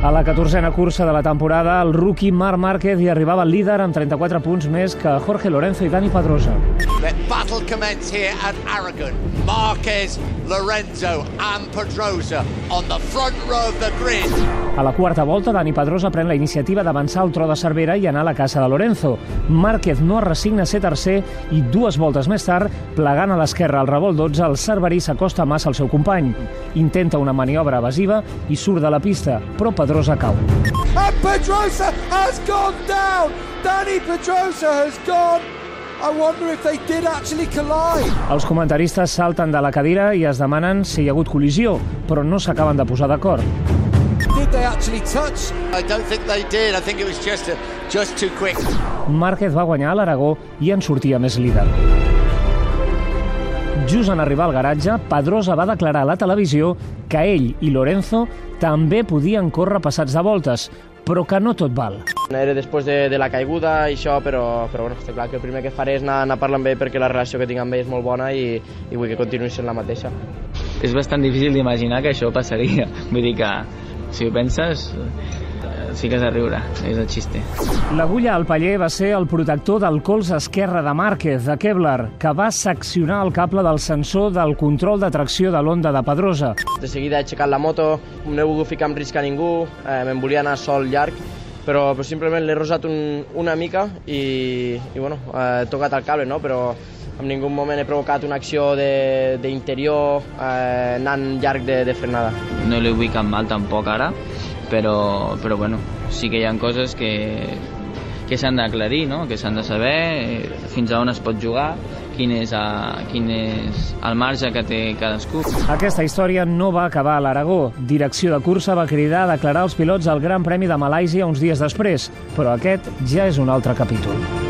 A la catorzena cursa de la temporada, el rookie Marc Márquez hi arribava líder amb 34 punts més que Jorge Lorenzo i Dani Pedrosa. The battle commence here at Aragon. Marquez, Lorenzo and Pedrosa on the front row of the grid. A la quarta volta, Dani Pedrosa pren la iniciativa d'avançar al tro de Cervera i anar a la casa de Lorenzo. Márquez no es resigna a ser tercer i dues voltes més tard, plegant a l'esquerra al revolt 12, el cerverí s'acosta massa al seu company. Intenta una maniobra evasiva i surt de la pista, però Pedrosa cau. And Pedrosa has gone down. Danny Pedrosa has gone. I wonder if they did actually collide. Els comentaristes salten de la cadira i es demanen si hi ha hagut col·lisió, però no s'acaben de posar d'acord. Did they actually touch? I don't think they did. I think it was just a, just too quick. Márquez va guanyar a l'Aragó i en sortia més líder. Just en arribar al garatge, Pedrosa va declarar a la televisió que ell i Lorenzo també podien córrer passats de voltes, però que no tot val. Era després de, de la caiguda i això, però, però bueno, està clar que el primer que faré és anar, anar amb ell perquè la relació que tinc amb ell és molt bona i, i vull que continuï sent la mateixa. És bastant difícil d'imaginar que això passaria. Vull dir que, si ho penses, fiques a riure, és el xiste. L'agulla al paller va ser el protector del colze esquerre de Márquez, de Kevlar, que va seccionar el cable del sensor del control de tracció de l'onda de Pedrosa. De seguida he aixecat la moto, no he volgut ficar en risc a ningú, eh, me'n volia anar sol llarg, però, però simplement l'he rosat un, una mica i, i bueno, eh, he tocat el cable, no? però en ningú moment he provocat una acció de- d'interior eh, anant llarg de, de frenada. No vull cap mal tampoc ara, però, però bueno, sí que hi ha coses que, que s'han d'aclarir, no? que s'han de saber eh, fins a on es pot jugar, quin és, a, quin és el marge que té cadascú. Aquesta història no va acabar a l'Aragó. Direcció de cursa va cridar a declarar els pilots al Gran Premi de Malàisia uns dies després, però aquest ja és un altre capítol.